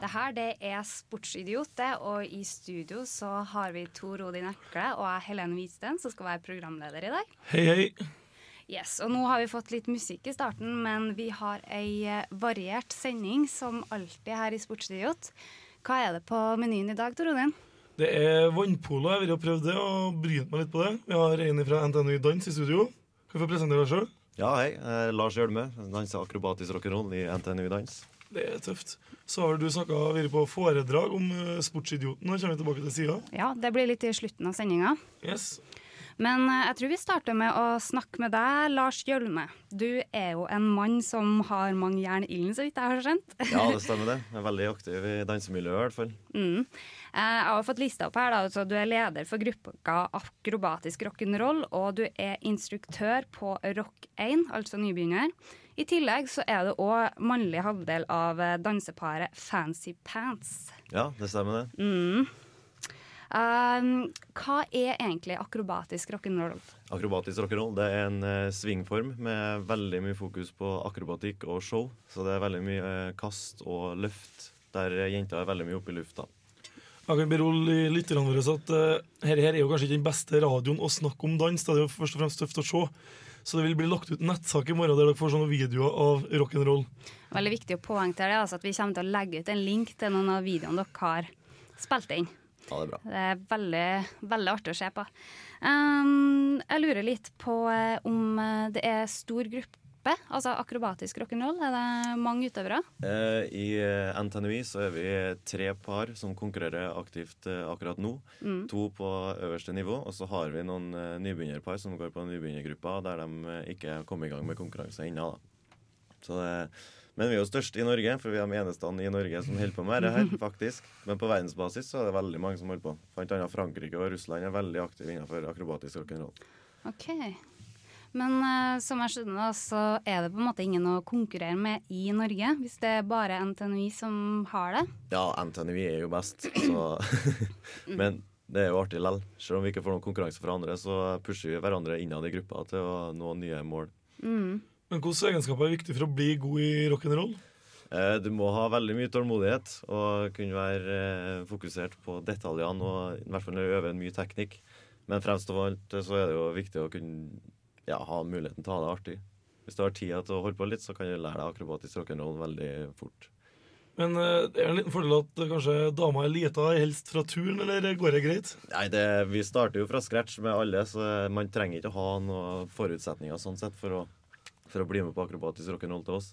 Det her det er Sportsidiot, det, og i studio så har vi Tor Odin Ekle og jeg Helene Hvitsten, som skal være programleder i dag. Hei, hei. Yes, og nå har vi fått litt musikk i starten, men vi har ei eh, variert sending som alltid her i Sportsidiot. Hva er det på menyen i dag, Tor Odin? Det er vannpolo. Jeg vil ha prøvd det og brynt meg litt på det. Vi har en fra NTNU Dans i studio. Kan du få presentere deg sjøl? Ja, hei. Eh, Lars Hjelme. Danser akrobatisk rock'n'roll i NTNU Dans. Det er tøft. Så har du snakka videre på foredrag om uh, Sportsidioten. Nå kommer vi tilbake til sida. Ja, det blir litt i slutten av sendinga. Yes. Men eh, jeg tror vi starter med å snakke med deg, Lars Gjølme. Du er jo en mann som har mange jern i ilden, så vidt jeg har skjønt. Ja, det stemmer det. Jeg er veldig aktiv i dansemiljøet i hvert fall. Mm. Eh, Jeg har fått lista opp her da, så Du er leder for gruppa Akrobatisk rock'n'roll, og du er instruktør på Rock1, altså nybegynner. I tillegg så er det òg mannlig halvdel av eh, danseparet Fancy Pants. Ja, det stemmer det. Mm. Um, hva er egentlig akrobatisk rock'n'roll? Akrobatisk rock'n'roll det er en uh, svingform med veldig mye fokus på akrobatikk og show. Så det er veldig mye uh, kast og løft der jenter er veldig mye oppe i lufta. Jeg kan berolige lytterne våre at uh, her, her er jo kanskje ikke den beste radioen å snakke om dans. Det er jo først og fremst tøft å se. Så det vil bli lagt ut nettsak i morgen der dere får sånne videoer av rock'n'roll. Veldig viktig å poengtere det, altså at vi kommer til å legge ut en link til noen av videoene dere har spilt inn. Ja, det er bra. Det er veldig, veldig artig å se på. Um, jeg lurer litt på eh, om eh, det er stor gruppe, altså akrobatisk rock'n'roll. Er det mange utøvere? Eh, I eh, NTNUI så er vi tre par som konkurrerer aktivt eh, akkurat nå. Mm. To på øverste nivå, og så har vi noen eh, nybegynnerpar som går på nybegynnergruppa, der de ikke har kommet i gang med konkurranse ennå. men vi er jo størst i Norge, for vi er de eneste i Norge som holder på med det her. faktisk. Men på verdensbasis så er det veldig mange som holder på. Blant annet Frankrike og Russland er veldig aktive innenfor akrobatisk rock'n'roll. Ok. Men uh, som jeg skjønner, så er det på en måte ingen å konkurrere med i Norge, hvis det er bare NTNUI som har det. Ja, NTNUI er jo best, så Men det er jo artig likevel. Selv om vi ikke får noen konkurranse fra andre, så pusher vi hverandre innad i gruppa til å nå nye mål. Mm. Men hvilke egenskaper er viktig for å bli god i rock'n'roll? Eh, Du må ha veldig mye tålmodighet og kunne være eh, fokusert på detaljene og i hvert fall øver mye teknikk. Men fremst av alt så er det jo viktig å kunne ja, ha muligheten til å ha det artig. Hvis du har tida til å holde på litt, så kan du lære deg akrobatisk rock'n'roll veldig fort. Men er det er en liten fordel at eh, kanskje dama er lita, helst fra turen, eller går det greit? Nei, det, Vi starter jo fra scratch med alle, så man trenger ikke å ha noen forutsetninger sånn sett for å, for å bli med på akrobatisk rock'n'roll til oss.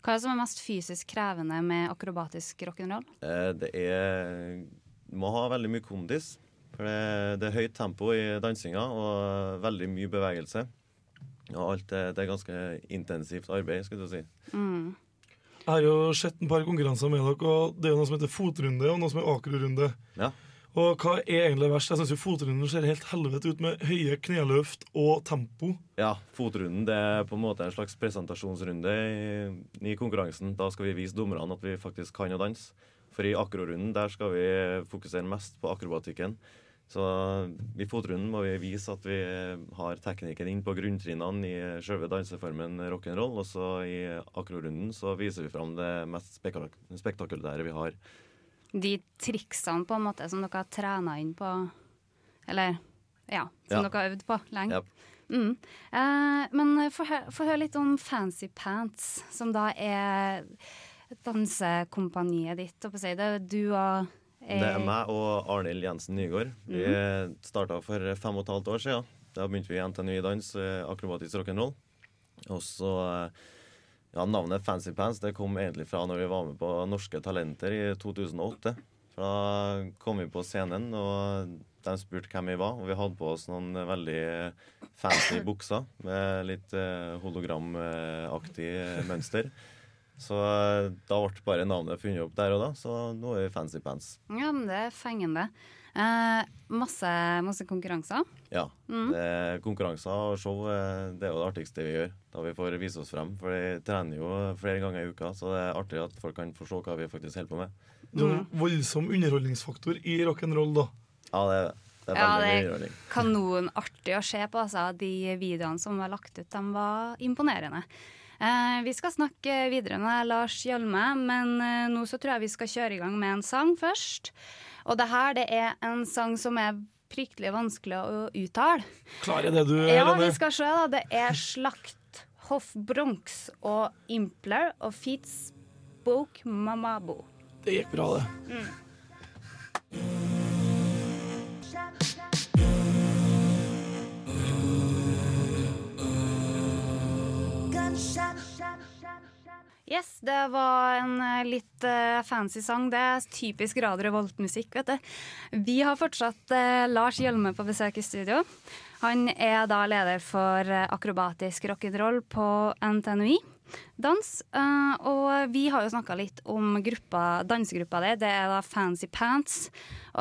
Hva er det som er mest fysisk krevende med akrobatisk rock'n'roll? Eh, Det er må ha veldig mye kondis. For det, det er høyt tempo i dansinga og veldig mye bevegelse. Og alt det, det er ganske intensivt arbeid, skulle du si. Mm. Jeg har jo sett en par konkurranser med dere, og det er jo noe som heter fotrunde og noe som er akrorunde. Ja. Og hva er egentlig verst? Jeg syns fotrunden ser helt helvete ut med høye kneløft og tempo. Ja, fotrunden det er på en måte en slags presentasjonsrunde i, i konkurransen. Da skal vi vise dommerne at vi faktisk kan å danse. For i akrorunden der skal vi fokusere mest på akrobatikken. Så i fotrunden må vi vise at vi har teknikken inn på grunntrinnene i selve danseformen rock'n'roll. Og så i akrorunden så viser vi fram det mest spektak spektakulære vi har. De triksene på en måte som dere har trena inn på Eller ja, som Ja. dere har øvd på lenge. Ja. Mm. Eh, men få høre litt om Fancy Pants, som da er dansekompaniet ditt. Det er du og Det er meg og Arnhild Jensen Nygaard. Vi starta for fem og et halvt år siden. Da begynte vi i NTNU i dans, eh, akrobatisk rock'n'roll. Og så eh, Ja, navnet Fancy Pants det kom egentlig fra når vi var med på Norske Talenter i 2008. For Da kom vi på scenen, og de spurte hvem vi var. Og vi hadde på oss noen veldig fancy bukser med litt eh, hologramaktig mønster. Så eh, da ble bare navnet funnet opp der og da, så nå er vi Fancy Pants. Ja, men det er fengende. Eh, masse, masse konkurranser. Ja. Det er konkurranser og show eh, det er jo det artigste vi gjør. Da vi får vise oss frem. For vi trener jo flere ganger i uka, så det er artig at folk kan få se hva vi faktisk holder på med. Det er en voldsom underholdningsfaktor i rock'n'roll, da. Ja, det er det. Det Ja, det er kanonartig å se på. Altså. De videoene som var lagt ut, de var imponerende. Eh, vi skal snakke videre med Lars Hjalme, men eh, nå så tror jeg vi skal kjøre i gang med en sang først. Og det her det er en sang som er fryktelig vanskelig å uttale. Klarer det du, Ja, Lene? vi skal se, da. Det er Slakt, Hoff Bronx og Impler og Fitz Boke Mamabo. Det gikk bra, det. Yes, det var en eh, litt uh, fancy sang. Det er typisk Radio Revolt-musikk, vet du. Vi har fortsatt uh, Lars Hjelme på besøk i studio. Han er da leder for akrobatisk rock'n'roll på NTNUI. Dans. Uh, og vi har jo snakka litt om gruppa, dansegruppa di. Det er da Fancy Pants.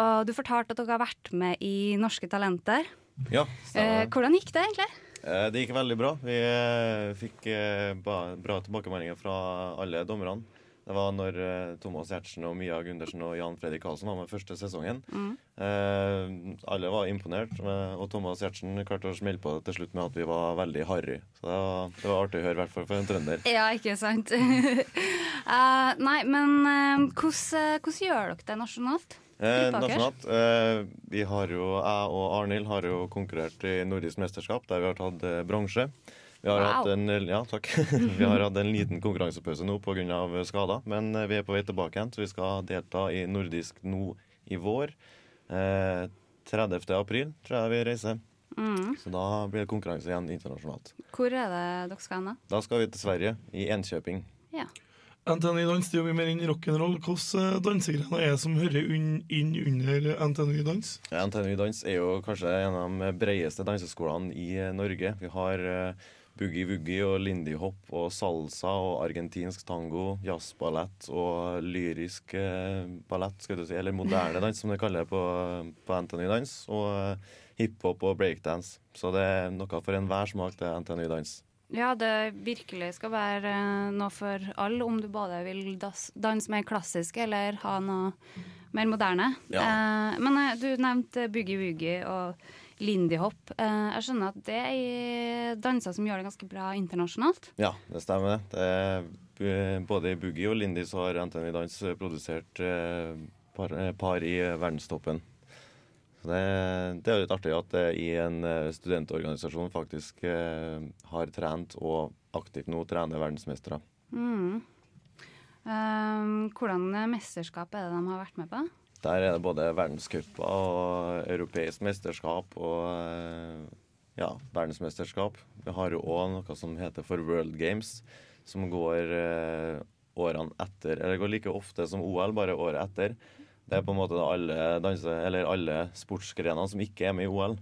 Og du fortalte at dere har vært med i Norske Talenter. Ja, Eh, hvordan gikk det egentlig? Eh, Det gikk veldig bra. Vi eh, fikk eh, bra tilbakemeldinger fra alle dommerne. Det var når Thomas Giertsen og Mia Gundersen og Jan Fredrik Karlsen var med første sesongen. Eh, alle var imponert, og Thomas Giertsen klarte å smelle på det til slutt med at vi var veldig harry. Så det var, det var artig å høre, i hvert fall for en trønder. Ja, ikke sant? uh, nei, men uh, hvordan, hvordan gjør dere det nasjonalt? Eh, nasjonalt. Eh, vi har jo, jeg og Arnhild har jo konkurrert i nordisk mesterskap, der vi har tatt eh, bronse. Vi har, Wow. hatt en, ja, vi har hatt en liten konkurransepause nå pga. skader, men eh, vi er på vei tilbake igjen, så vi skal delta i nordisk nå i vår. Eh, 30. april tror jeg vi reiser. Mm. Så da blir det konkurranse igjen internasjonalt. Hvor er det dere skal hen? da? Da skal vi til Sverige, i Enkjøping. Ja. NTNU Dans det er jo mer inn rock'n'roll. Hvilke eh, dansegrener er det som hører inn under NTNU Dans? NTNU Dans er jo kanskje en av de bredeste danseskolene i eh, Norge. Vi har eh, boogie-woogie og lindy hop og salsa og argentinsk tango, jazzballett og lyrisk ballett, skal du si, eller moderne dans som de kaller det på, på NTNU Dans, og hiphop og breakdance. Så det er noe for enhver smak til NTNU Dans. Ja, det virkelig skal være eh, noe for alle, om du både vil danse mer klassisk eller ha noe mer moderne. Ja. Eh, men eh, du nevnte boogie-woogie og lindy hop. Eh, jeg skjønner at det er danser som gjør det ganske bra internasjonalt. Ja, det stemmer. det. Er både i boogie og lindy så har NTNU Dans produsert eh, par, eh, par i eh, verdenstoppen. Det, det er litt artig at det i en eh, studentorganisasjon faktisk eh, har trent og aktivt nå trener verdensmestere. Mm. Um, hvordan mesterskap er det de har vært med på? Der er det både verdenscuper og europeisk mesterskap og eh, ja, verdensmesterskap. Vi har jo òg noe som heter for World Games, som går eh, årene etter Eller går like ofte som OL, bare året etter. Det er på en måte alle, danse, eller alle sportsgrenene som ikke er med i OL.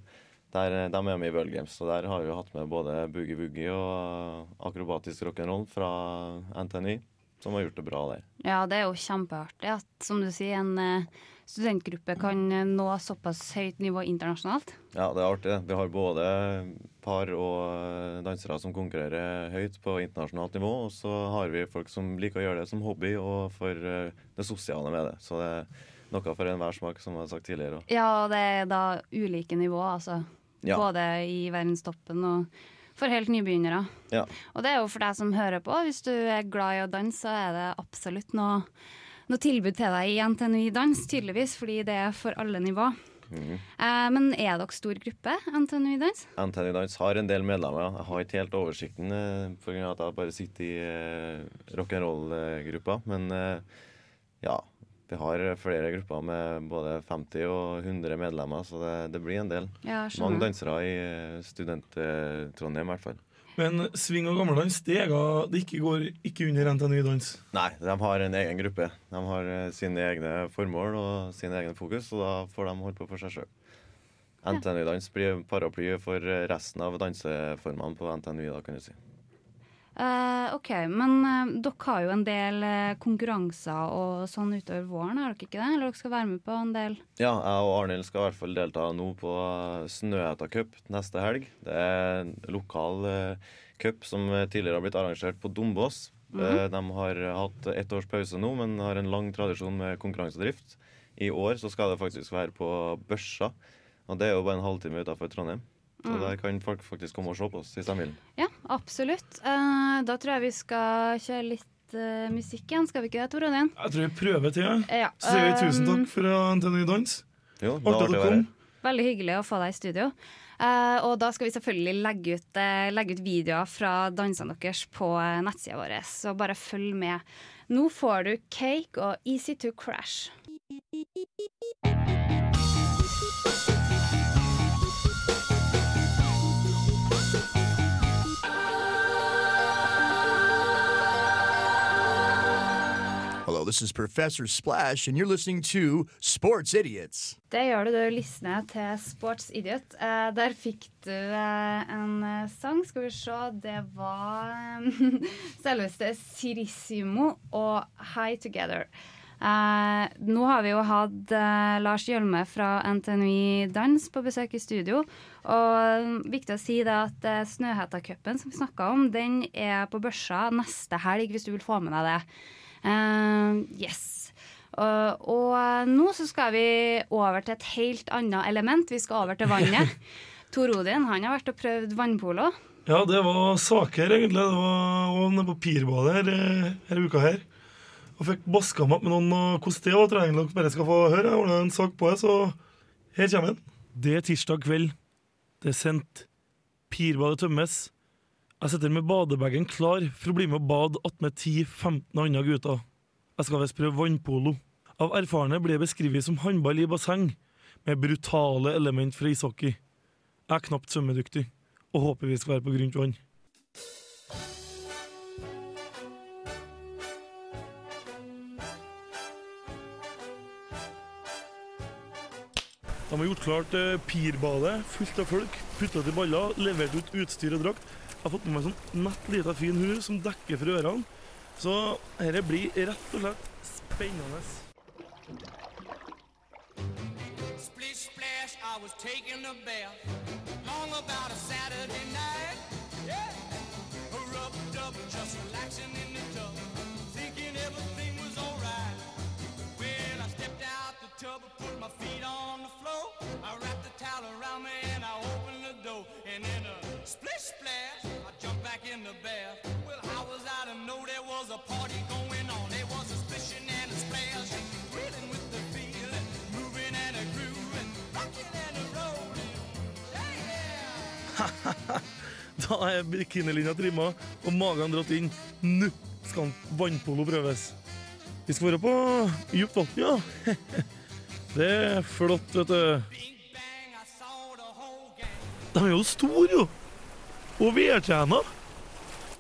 Der, de er med i World Games. og der har vi hatt med både boogie-woogie og akrobatisk rock'n'roll fra NTNY, som har gjort det bra der. Ja, det er jo kjempeartig at som du sier, en eh, studentgruppe kan eh, nå såpass høyt nivå internasjonalt. Ja, det er artig. Vi har både par og eh, dansere som konkurrerer høyt på internasjonalt nivå, og så har vi folk som liker å gjøre det som hobby og for eh, det sosiale med det. Så det er noe for enhver smak, som jeg har sagt tidligere. også. Ja, og det er da ulike nivåer, altså. Ja. Både i verdenstoppen og for helt nybegynnere. Ja. Og det er jo for deg som hører på. Hvis du er glad i å danse, så er det absolutt noe, noe tilbud til deg i NTNU Dans, tydeligvis, fordi det er for alle nivå. Mhm. Eh, men er dere stor gruppe, NTNU Dans? NTNU Dans har en del medlemmer. ja. Jeg har ikke helt oversikten eh, av at jeg bare sitter i eh, rock'n'roll-gruppa. Men eh, ja, vi har flere grupper med både 50 og 100 medlemmer, så det, det blir en del. Ja, Mange dansere i eh, student-Trondheim i hvert fall. Men swing og gammeldans det, er, det ikke går ikke under NTNU Dans. Nei, de har en egen gruppe. De har eh, sine egne formål og sine egne fokus, og da får de holde på for seg sjøl. NTNU-dans blir paraply for eh, resten av danseformene på NTNU, da kan du si. Eh, OK, men uh, dere har jo en del uh, konkurranser og sånn utover våren, har dere ikke det? Eller dere skal være med på en del? Ja, jeg og Arnhild skal i hvert fall delta nå på Snøhetta Cup neste helg. Det er en lokal cup som tidligere har blitt arrangert på Dombås. Eh, De har hatt ett års pause nå, men har en lang tradisjon med konkurransedrift. I år så skal det faktisk være på Børsa, og det er jo bare en halvtime utafor Trondheim. Så der kan folk faktisk komme og se på oss hvis de vil. Ja, absolutt. Uh, da tror jeg vi skal kjøre litt uh, musikk igjen, skal vi ikke det, Tor Odin? Jeg tror vi prøver til, jeg. Ja, Så sier vi tusen um, takk for NTNU Dans. Jo, det Artig artig å være Veldig hyggelig å få deg i studio. Uh, og da skal vi selvfølgelig legge ut, eh, legge ut videoer fra dansene deres på uh, nettsida vår, så bare følg med. Nå får du Cake og Easy to Crash. This is Professor Splash, and you're listening to Sports Idiots. Det gjør du, du lysner til Sports Idiot. Eh, der fikk du eh, en eh, sang, skal vi se, det var eh, selveste Sirissimo og High Together. Eh, nå har vi jo hatt eh, Lars Hjølme fra NTNU Dans på besøk i studio. Og eh, viktig å si det at eh, Snøhetta-cupen som vi snakka om, den er på børsa neste helg, hvis du vil få med deg det. Eh, yes. Og, og eh, nå så skal vi over til et helt annet element. Vi skal over til vannet. Tor Odin han har vært og prøvd vannpolo. Ja, det var saker, egentlig. Det var og nede på Pirbadet her, denne uka her. Og fikk baska meg opp med noen og hvordan det var trening dere bare skal få høre. Jeg har en sak på det, så her kommer den. Det er tirsdag kveld. Det er sendt. Pirbadet tømmes. Jeg sitter med badebagen klar for å bli med og bade attmed 10-15 andre gutter. Jeg skal visst prøve vannpolo. Av erfarne blir jeg beskrevet som håndball i basseng, med brutale element fra ishockey. Jeg er knapt svømmedyktig, og håper vi skal være på grunt vann. De har gjort klart eh, pirbadet, fullt av folk, putta til baller, levert ut utstyr og drakt. Jeg har fått med meg sånn nett lita fin hue som dekker for ørene. Så dette blir rett og slett spennende. Splish put my feet on the floor. I wrapped the towel around me and I opened the door. And in a in the bath. Well, how was I to know there was a party going on? There was a splishing and a splash, reeling with the feeling, moving and a grooving, rocking and a rolling. Yeah! Da er bikinilinja trimma og magen dratt inn. Nå skal vannpolo prøves. Vi skal være på djupt vann, ja. Det er flott, vet du. De er jo store, jo. Og veltrena.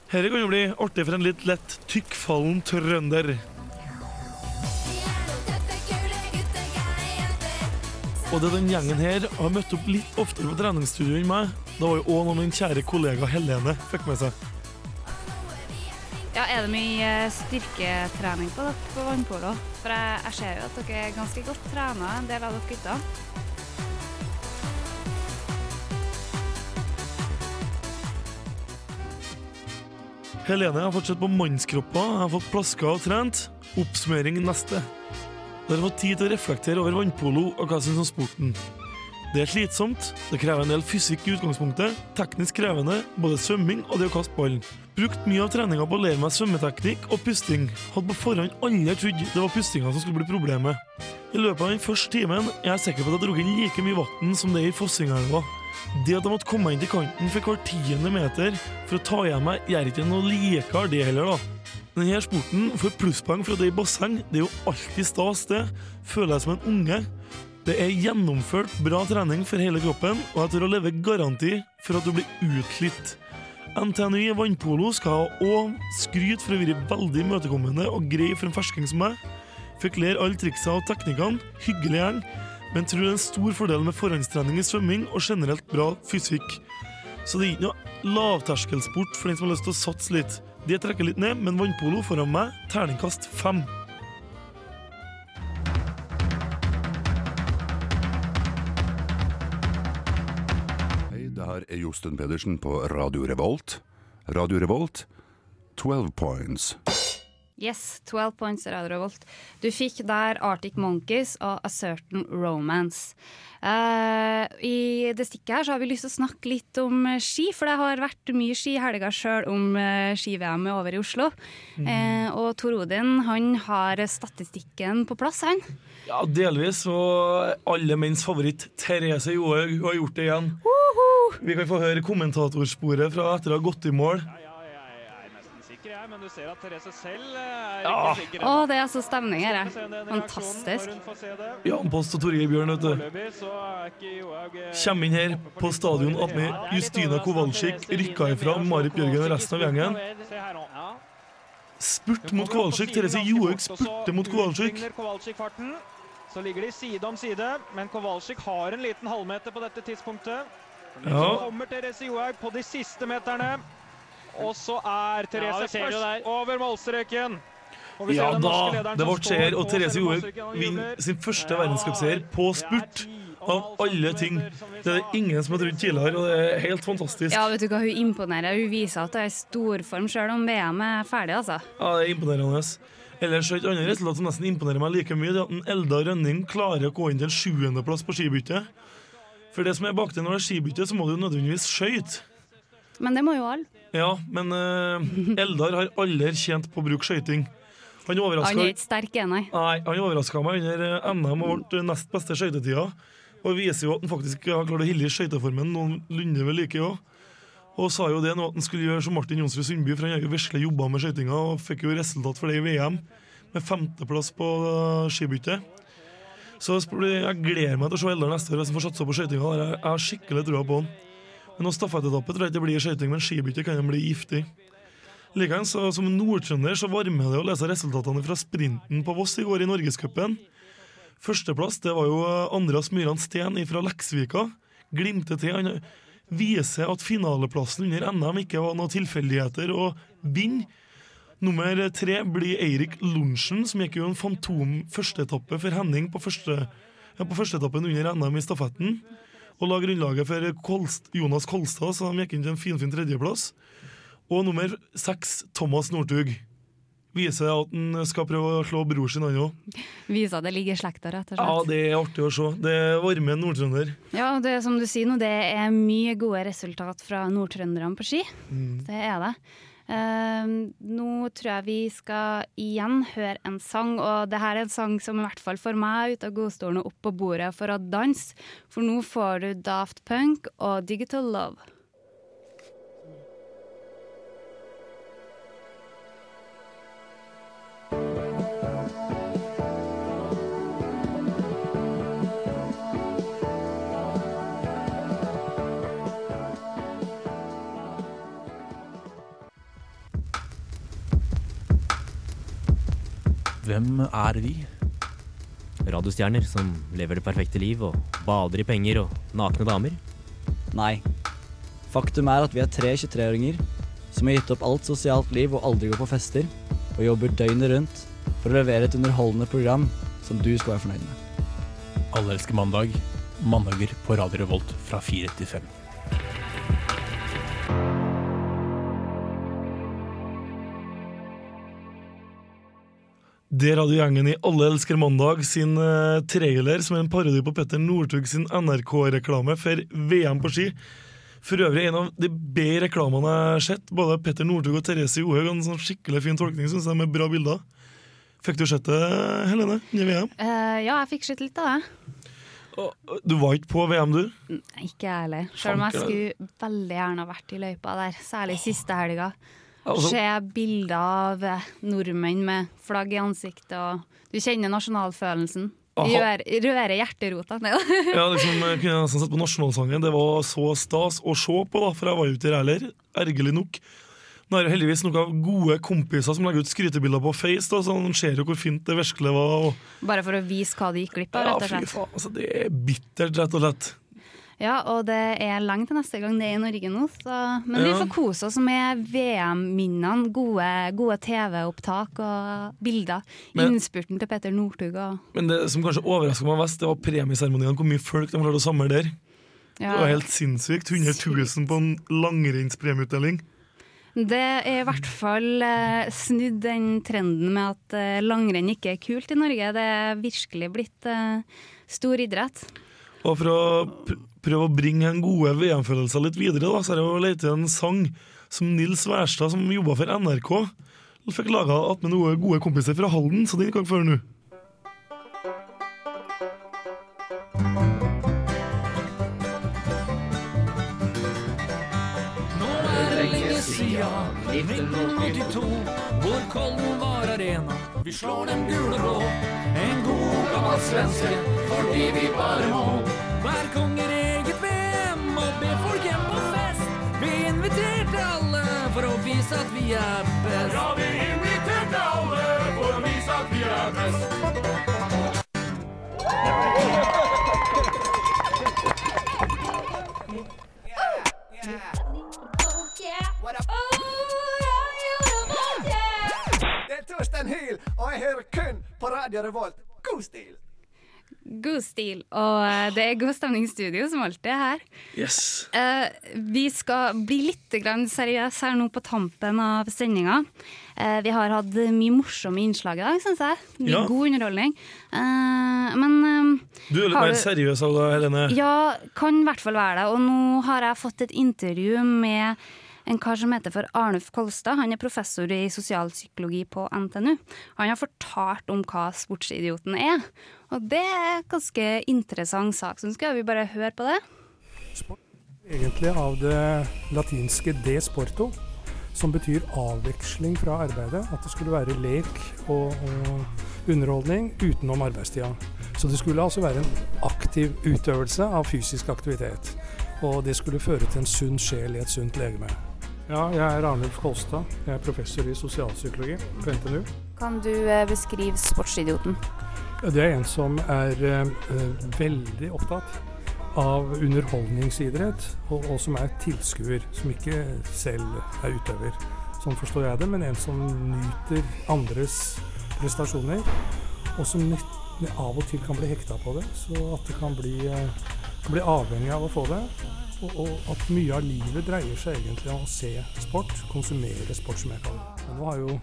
Dette kan jo bli artig for en litt lett tykkfallen trønder. Og det den gjengen her har møtt opp litt oftere på treningsstudio enn meg. Det var jo òg noe min kjære kollega Helene fikk med seg. Ja, Er det mye eh, styrketrening på dere på vannpolo? For jeg, jeg ser jo at dere er ganske godt trena, en del av dere gutter. Helene har fortsatt på mannskropper, jeg har fått plaska og trent. Oppsummering neste. Dere har fått tid til å reflektere over vannpolo og hva jeg syns om sporten. Det er slitsomt, det krever en del fysikk i utgangspunktet, teknisk krevende, både svømming og det å kaste ballen. Brukt mye av treninga på å lære meg svømmeteknikk og pusting. Hadde på forhånd aldri trodd det var pustinga som skulle bli problemet. I løpet av den første timen er jeg sikker på at jeg dro inn like mye vann som det er i Fossingelva. Det at jeg måtte komme inn til kanten for hver tiende meter for å ta igjen meg, gjør ikke noe likere det heller, da. Denne sporten får plusspoeng for at det i basseng. Det er jo alltid stas, det. Føler jeg som en unge. Det er gjennomført bra trening for hele kroppen, og jeg tør å leve garanti for at du blir utslitt. NTNU vannpolo skal ha òg skryt for å være veldig imøtekommende og grei for en fersking som meg. Fikk lære alle triksa og teknikkene, hyggelig gjeng, men tror det er en stor fordel med forhåndstrening i svømming og generelt bra fysikk. Så det er ikke noe lavterskelsport for den som har lyst til å satse litt. Det trekker litt ned, men vannpolo foran meg, terningkast fem. Hei, det her er Josten Pedersen på Radio Revolt. Radio Revolt, 12 points. Yes, 12 points Radio Revolt. Du fikk der Arctic Monkeys og A Certain Romance. Uh, I det stikket her så har vi lyst til å snakke litt om eh, ski, for det har vært mye ski i helga sjøl om uh, ski-VM er over i Oslo. Eh, og Tor Odin han har statistikken på plass, han. Ja, delvis. Og alle menns favoritt, Therese Johaug, har gjort det igjen. Vi kan få høre kommentatorsporet fra etter å ha gått i mål. Ja, jeg, men du ser at Therese selv er Ja. ikke sikker. Å, det er så stemning her. jeg. Fantastisk. Jan Post og Torgeir Bjørn, vet du. Er eh, Kommer inn her på stadion attmed Justina Kowalczyk rykka ifra Marit Bjørgen og resten av gjengen. Ja. Spurt mot Kowalczyk. Therese Johaug spurte mot Kowalczyk. Så ligger de side om side, men Kowalczyk har en liten halvmeter på dette tidspunktet. Så Ja. kommer Therese Johaug på de siste meterne. Og så er Therese ja, først over målstreken. Og vi ser Ja da, det ble seier, og Therese gjorde Johaug vinner sin første verdenscupseier på spurt. Av alle ting. Det er det ingen som har trodd tidligere, og det er helt fantastisk. Ja, vet du hva, Hun imponerer. Hun viser at hun er i storform sjøl om VM er ferdig. altså. Ja, det er imponerende. Ellers er et annet resultat som nesten imponerer meg like mye, det er at en Elda Rønning klarer å gå inn til en sjuendeplass på skibyttet. For det som er bak det når det er skibytte, så må du nødvendigvis skøyte. Men det må jo alle. Ja, men uh, Eldar har aldri tjent på å bruke skøyting. Han Han er ikke sterk, er nei. Nei, han overraska meg under eh, NM og ble nest beste skøytetida. Og viser jo at han faktisk har klart å holde skøyteformen noenlunde ved like òg. Og sa jo det nå at han skulle gjøre som Martin Jonsrud Sundby, for han har jo vesle jobba med skøytinga og fikk jo resultat for det i VM, med femteplass på uh, skibyttet. Så jeg gleder meg til å se Eldar neste år hvis han får satsa på skøytinga. Jeg har skikkelig trua på han. Men noen stafettetappe tror jeg ikke det blir skøyting, men skibytte kan bli giftig. Likeens, som nordtrønder så varmer det å lese resultatene fra sprinten på Voss i går i Norgescupen. Førsteplass det var jo eh, Andreas Myran Steen fra Leksvika. Glimtet til. Han viser at finaleplassen under NM ikke var noen tilfeldigheter, og vinner. Nummer tre blir Eirik Lundsen, som gikk jo en fantom førsteetappe for Henning på, første, ja, på førsteetappen under NM i stafetten. Og la grunnlaget for Kolst, Jonas Kolstad, så de gikk inn til en finfin tredjeplass. Og nummer seks, Thomas Northug. Viser at han skal prøve å slå bror sin, han òg. Viser at det ligger i slekta, rett og Ja, det er artig å se. Det varmer en nordtrønder. Ja, det er som du sier nå, det er mye gode resultat fra nordtrønderne på ski. Det er det. Eh, nå tror jeg vi skal igjen høre en sang, og det her er en sang som i hvert fall får meg ut av godstolen og opp på bordet for å danse. For nå får du Daft Punk og Digital Love. Hvem er vi? Radiostjerner som lever det perfekte liv og bader i penger og nakne damer. Nei. Faktum er at vi er tre 23-åringer som har gitt opp alt sosialt liv og aldri går på fester, og jobber døgnet rundt for å levere et underholdende program som du skal være fornøyd med. Alle elsker mandag. Mandager på Radio Revolt fra fire til fem. Der hadde gjengen i Alle elsker mandag sin uh, trailer, som er en parodi på Petter Northug sin NRK-reklame for VM på ski. For øvrig en av de bedre reklamene jeg har sett. Både Petter Northug og Therese Johaug. En sånn skikkelig fin tolkning, syns jeg, med bra bilder. Fikk du sett det, Helene? I VM? Uh, ja, jeg fikk sett litt av det. Du var ikke på VM, du? Nei, Ikke jeg heller. Selv om jeg skulle veldig gjerne vært i løypa der, særlig siste helga. Altså- Se bilder av eh, nordmenn med flagg i ansiktet, og du kjenner nasjonalfølelsen. Røre, Aha. rører hjerterota. Ja, liksom, jeg kunne nesten sett på nasjonalsangen. Det var så stas å se på, da, for jeg var jo ikke heller. Ergerlig nok. Nå er det heldigvis noen gode kompiser som legger ut skrytebilder på Face, da, så man ser jo hvor fint det virkelig var. Og, Bare for å vise hva de gikk glipp av, rett og fy faen, altså, det er bittert, rett og slett. Ja, og det er lenge til neste gang det er i Norge nå. Så. Men vi får kose oss med VM-minnene. Gode, gode TV-opptak og bilder. Men- Innspurten til Petter Northug og Men det som kanskje overraska meg mest, det var premieseremoniene. Hvor mye folk de klarte å samle der. Ja. Det var helt sinnssykt. 100 000 på en langrennspremieutdeling. Det er i hvert fall eh, snudd den trenden med at eh, langrenn ikke er kult i Norge. Det er virkelig blitt eh, stor idrett. Og for å prøve å bringe den gode VM-følelsen litt videre, da, så jeg jo lett etter en sang som Nils Wærstad, som jobba for NRK, fikk laga med noen gode kompiser fra Halden, så den kan vi få høre nå. Er det 1982, hvor Kollen var arena. Vi slår dem gule blå, en god gammel svenske, fordi vi bare må. Hver konger for å vise at vi er best. Ja, vi inviterte alle for å vise at vi er best. Det er Torstein Hyl, og jeg hører kun på Radio Revolt. God stil! God stil. Og eh, det er god stemning studio, som alltid er her. Yes. Eh, vi skal bli litt seriøse her nå på tampen av sendinga. Eh, vi har hatt mye morsomme innslag i dag, syns jeg. Mye Ja. god underholdning. Eh, men eh, Du er litt mer mer seriøs av deg, Helene. Ja, kan i hvert fall være det. Og nå har jeg fått et intervju med en kar som heter for Arnulf Kolstad. Han er professor i sosialpsykologi på NTNU. Han har fortalt om hva Sportsidioten er. Og det er en ganske interessant sak, så nå skal vi bare høre på det. egentlig av det latinske de sporto, som betyr avveksling fra arbeidet. At det skulle være lek og, og underholdning utenom arbeidstida. Så det skulle altså være en aktiv utøvelse av fysisk aktivitet. Og det skulle føre til en sunn sjel i et sunt legeme. Ja, jeg er Arnulf Kolstad. Jeg er professor i sosialpsykologi på NTNU. Kan du eh, beskrive Sportsidioten? Det er en som er eh, veldig opptatt av underholdningsidrett, og, og som er tilskuer, som ikke selv er utøver. Sånn forstår jeg det, men en som nyter andres prestasjoner, og som av og til kan bli hekta på det, så at det kan bli, eh, kan bli avhengig av å få det. Og, og at mye av livet dreier seg egentlig om å se sport, konsumere sport, som jeg kaller det. Nå har jo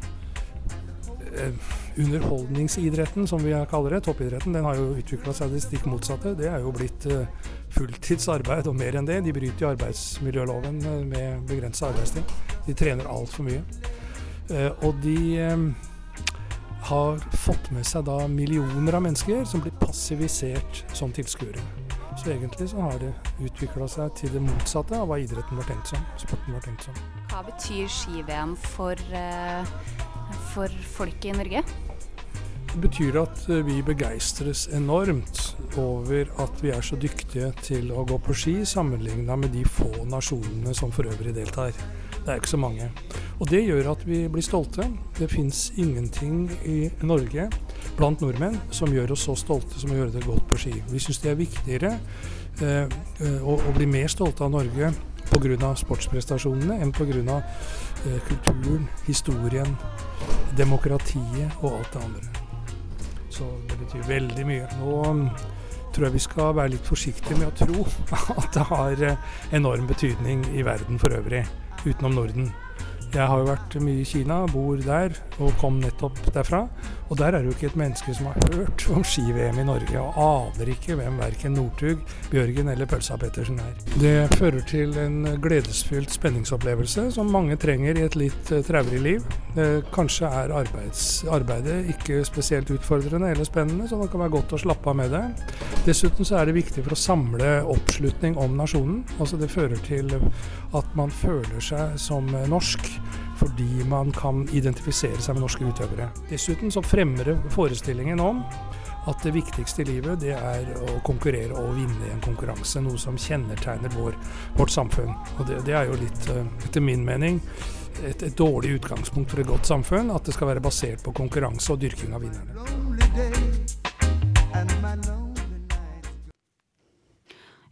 underholdningsidretten, som vi kaller det, toppidretten, den har jo utvikla seg det stikk motsatte. Det er jo blitt eh, fulltidsarbeid og mer enn det. De bryter jo arbeidsmiljøloven eh, med begrensa arbeidstid. De trener altfor mye. Eh, og de eh, har fått med seg da millioner av mennesker som blir passivisert som tilskuere. Så egentlig så har det utvikla seg til det motsatte av hva idretten var tenkt som. Sporten var tenkt som. Hva betyr ski-VM for, eh, for folket i Norge? Det betyr at eh, vi begeistres enormt over at vi er så dyktige til å gå på ski sammenligna med de få nasjonene som for øvrig deltar. Det er ikke så mange. Og det gjør at vi blir stolte. Det fins ingenting i Norge blant nordmenn som gjør oss så stolte som å gjøre det godt på ski. Vi syns det er viktigere eh, eh, å, å bli mer stolte av Norge pga. sportsprestasjonene enn pga. Eh, kulturen, historien, demokratiet og alt det andre. Så det betyr veldig mye. Nå mm, tror jeg vi skal være litt forsiktige med å tro at det har eh, enorm betydning i verden for øvrig, utenom Norden. Jeg har jo vært mye i Kina, bor der og kom nettopp derfra. Og der er det jo ikke et menneske som har hørt om ski-VM i Norge, og aner ikke hvem verken Northug, Bjørgen eller Pølsa Pettersen er. Det fører til en gledesfylt spenningsopplevelse som mange trenger i et litt eh, traurig liv. Kanskje er arbeids, arbeidet ikke spesielt utfordrende eller spennende, så det kan være godt å slappe av med det. Dessuten så er det viktig for å samle oppslutning om nasjonen. Altså det fører til at man føler seg som norsk fordi man kan identifisere seg med norske utøvere. Dessuten så fremmer det forestillingen om at det viktigste i livet det er å konkurrere og vinne i en konkurranse, noe som kjennetegner vår, vårt samfunn. Og det, det er jo litt, eh, etter min mening, et, et dårlig utgangspunkt for et godt samfunn, at det skal være basert på konkurranse og dyrking av vinnerne.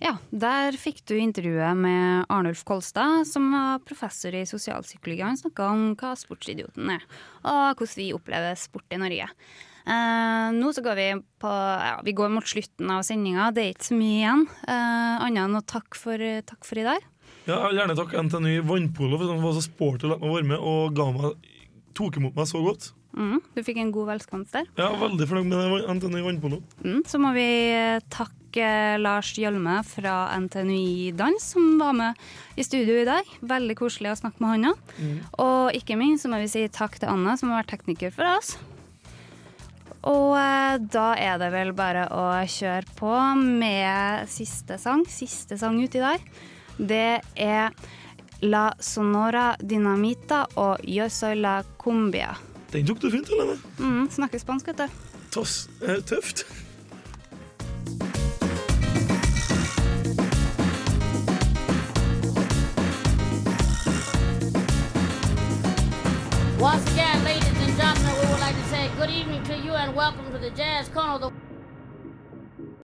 Ja, der fikk du intervjuet med Arnulf Kolstad, som var professor i sosialpsykologi. Han snakka om hva sportsidioten er, og hvordan vi opplever sport i Norge. Eh, nå så går vi på ja, Vi går mot slutten av sendinga. Det er ikke så mye igjen, eh, annet enn å takke for, takk for i dag. Ja, jeg vil gjerne takke NTNU Vannpolo for at de var så sporty og lot meg være med og ga meg, tok imot meg så godt. Mm, du fikk en god velkomst der. Er veldig fornøyd med NTNU Vannpolo. Mm, så må vi takke Lars Hjelme fra NTNUI Dans, som var med i studio i dag. Veldig koselig å snakke med han òg. Mm. Og ikke minst så må vi si takk til Anne, som har vært tekniker for oss. Og eh, da er det vel bare å kjøre på med siste sang. Siste sang uti i dag. Det er La Sonora Dinamita og Yo soy la cumbia. Den tok du fint, Helene. Mm, snakker spansk, vet du. Eh, tøft. Good evening to you and welcome to the Jazz Corner.